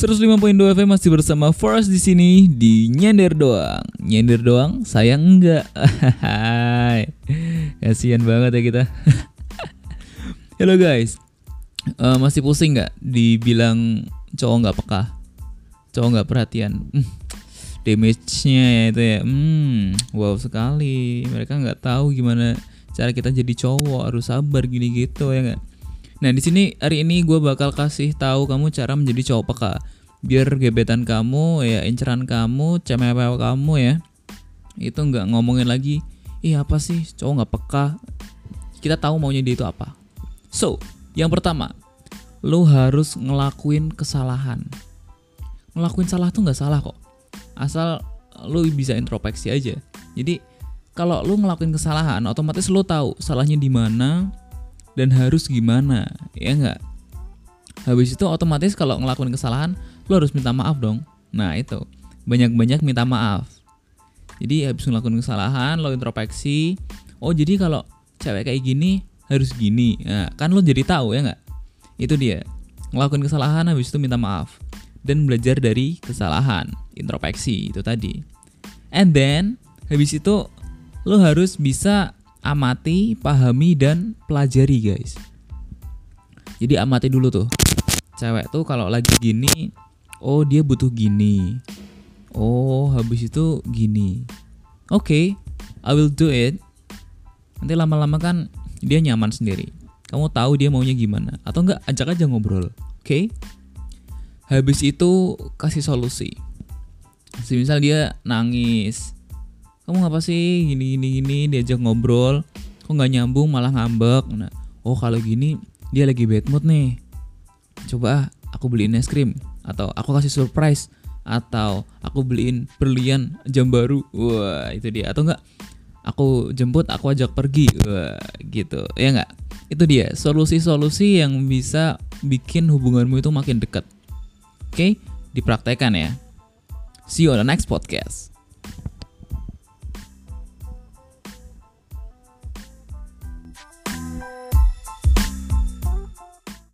105.2 FM masih bersama Forest di sini di nyender doang. Nyender doang, sayang enggak. Kasihan banget ya kita. Halo guys, uh, masih pusing nggak dibilang cowok nggak peka, cowok nggak perhatian. Hmm, damage-nya ya itu ya. Hmm, wow sekali. Mereka nggak tahu gimana cara kita jadi cowok harus sabar gini gitu ya nggak Nah di sini hari ini gue bakal kasih tahu kamu cara menjadi cowok peka. Biar gebetan kamu ya inceran kamu, cemewel kamu ya itu nggak ngomongin lagi. Ih apa sih cowok nggak peka? Kita tahu maunya dia itu apa. So yang pertama, lu harus ngelakuin kesalahan. Ngelakuin salah tuh nggak salah kok. Asal lu bisa introspeksi aja. Jadi kalau lu ngelakuin kesalahan, otomatis lu tahu salahnya di mana, dan harus gimana ya nggak habis itu otomatis kalau ngelakuin kesalahan lo harus minta maaf dong. Nah itu. Banyak-banyak minta maaf. Jadi habis ngelakuin kesalahan lo introspeksi oh jadi kalau cewek kayak gini harus gini. Nah, kan lo jadi tahu ya nggak? Itu dia. Ngelakuin kesalahan habis itu minta maaf. Dan belajar dari kesalahan introspeksi itu tadi. And then habis itu lo harus bisa amati, pahami dan pelajari guys. Jadi amati dulu tuh. Cewek tuh kalau lagi gini, oh dia butuh gini. Oh, habis itu gini. Oke, okay, I will do it. Nanti lama-lama kan dia nyaman sendiri. Kamu tahu dia maunya gimana atau enggak ajak aja ngobrol. Oke? Okay? Habis itu kasih solusi. Misal dia nangis, kamu ngapa sih gini gini gini diajak ngobrol kok nggak nyambung malah ngambek nah oh kalau gini dia lagi bad mood nih coba ah, aku beliin es krim atau aku kasih surprise. Atau aku beliin berlian jam baru. Wah itu dia. Atau enggak aku jemput aku ajak pergi. Wah gitu. Ya enggak? Itu dia. Solusi-solusi yang bisa bikin hubunganmu itu makin dekat. Oke? Dipraktekkan ya. See you on the next podcast